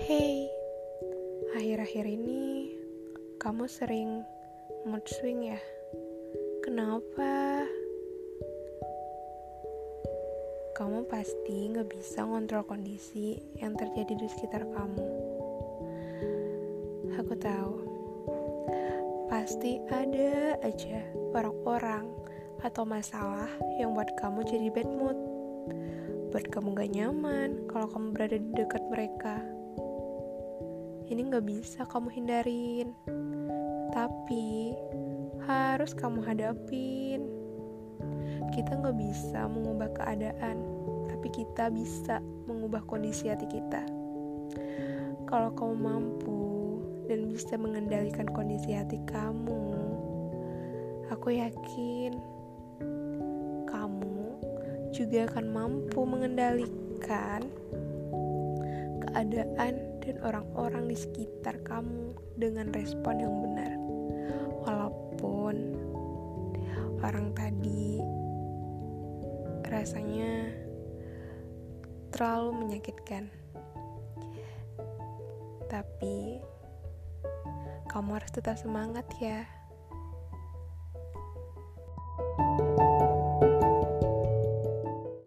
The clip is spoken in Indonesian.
Hey, akhir-akhir ini kamu sering mood swing ya? Kenapa? Kamu pasti gak bisa ngontrol kondisi yang terjadi di sekitar kamu. Aku tahu, pasti ada aja orang-orang atau masalah yang buat kamu jadi bad mood buat kamu gak nyaman kalau kamu berada di dekat mereka. Ini gak bisa kamu hindarin, tapi harus kamu hadapin. Kita gak bisa mengubah keadaan, tapi kita bisa mengubah kondisi hati kita. Kalau kamu mampu dan bisa mengendalikan kondisi hati kamu, aku yakin juga akan mampu mengendalikan keadaan dan orang-orang di sekitar kamu dengan respon yang benar. Walaupun orang tadi rasanya terlalu menyakitkan. Tapi kamu harus tetap semangat ya. thank you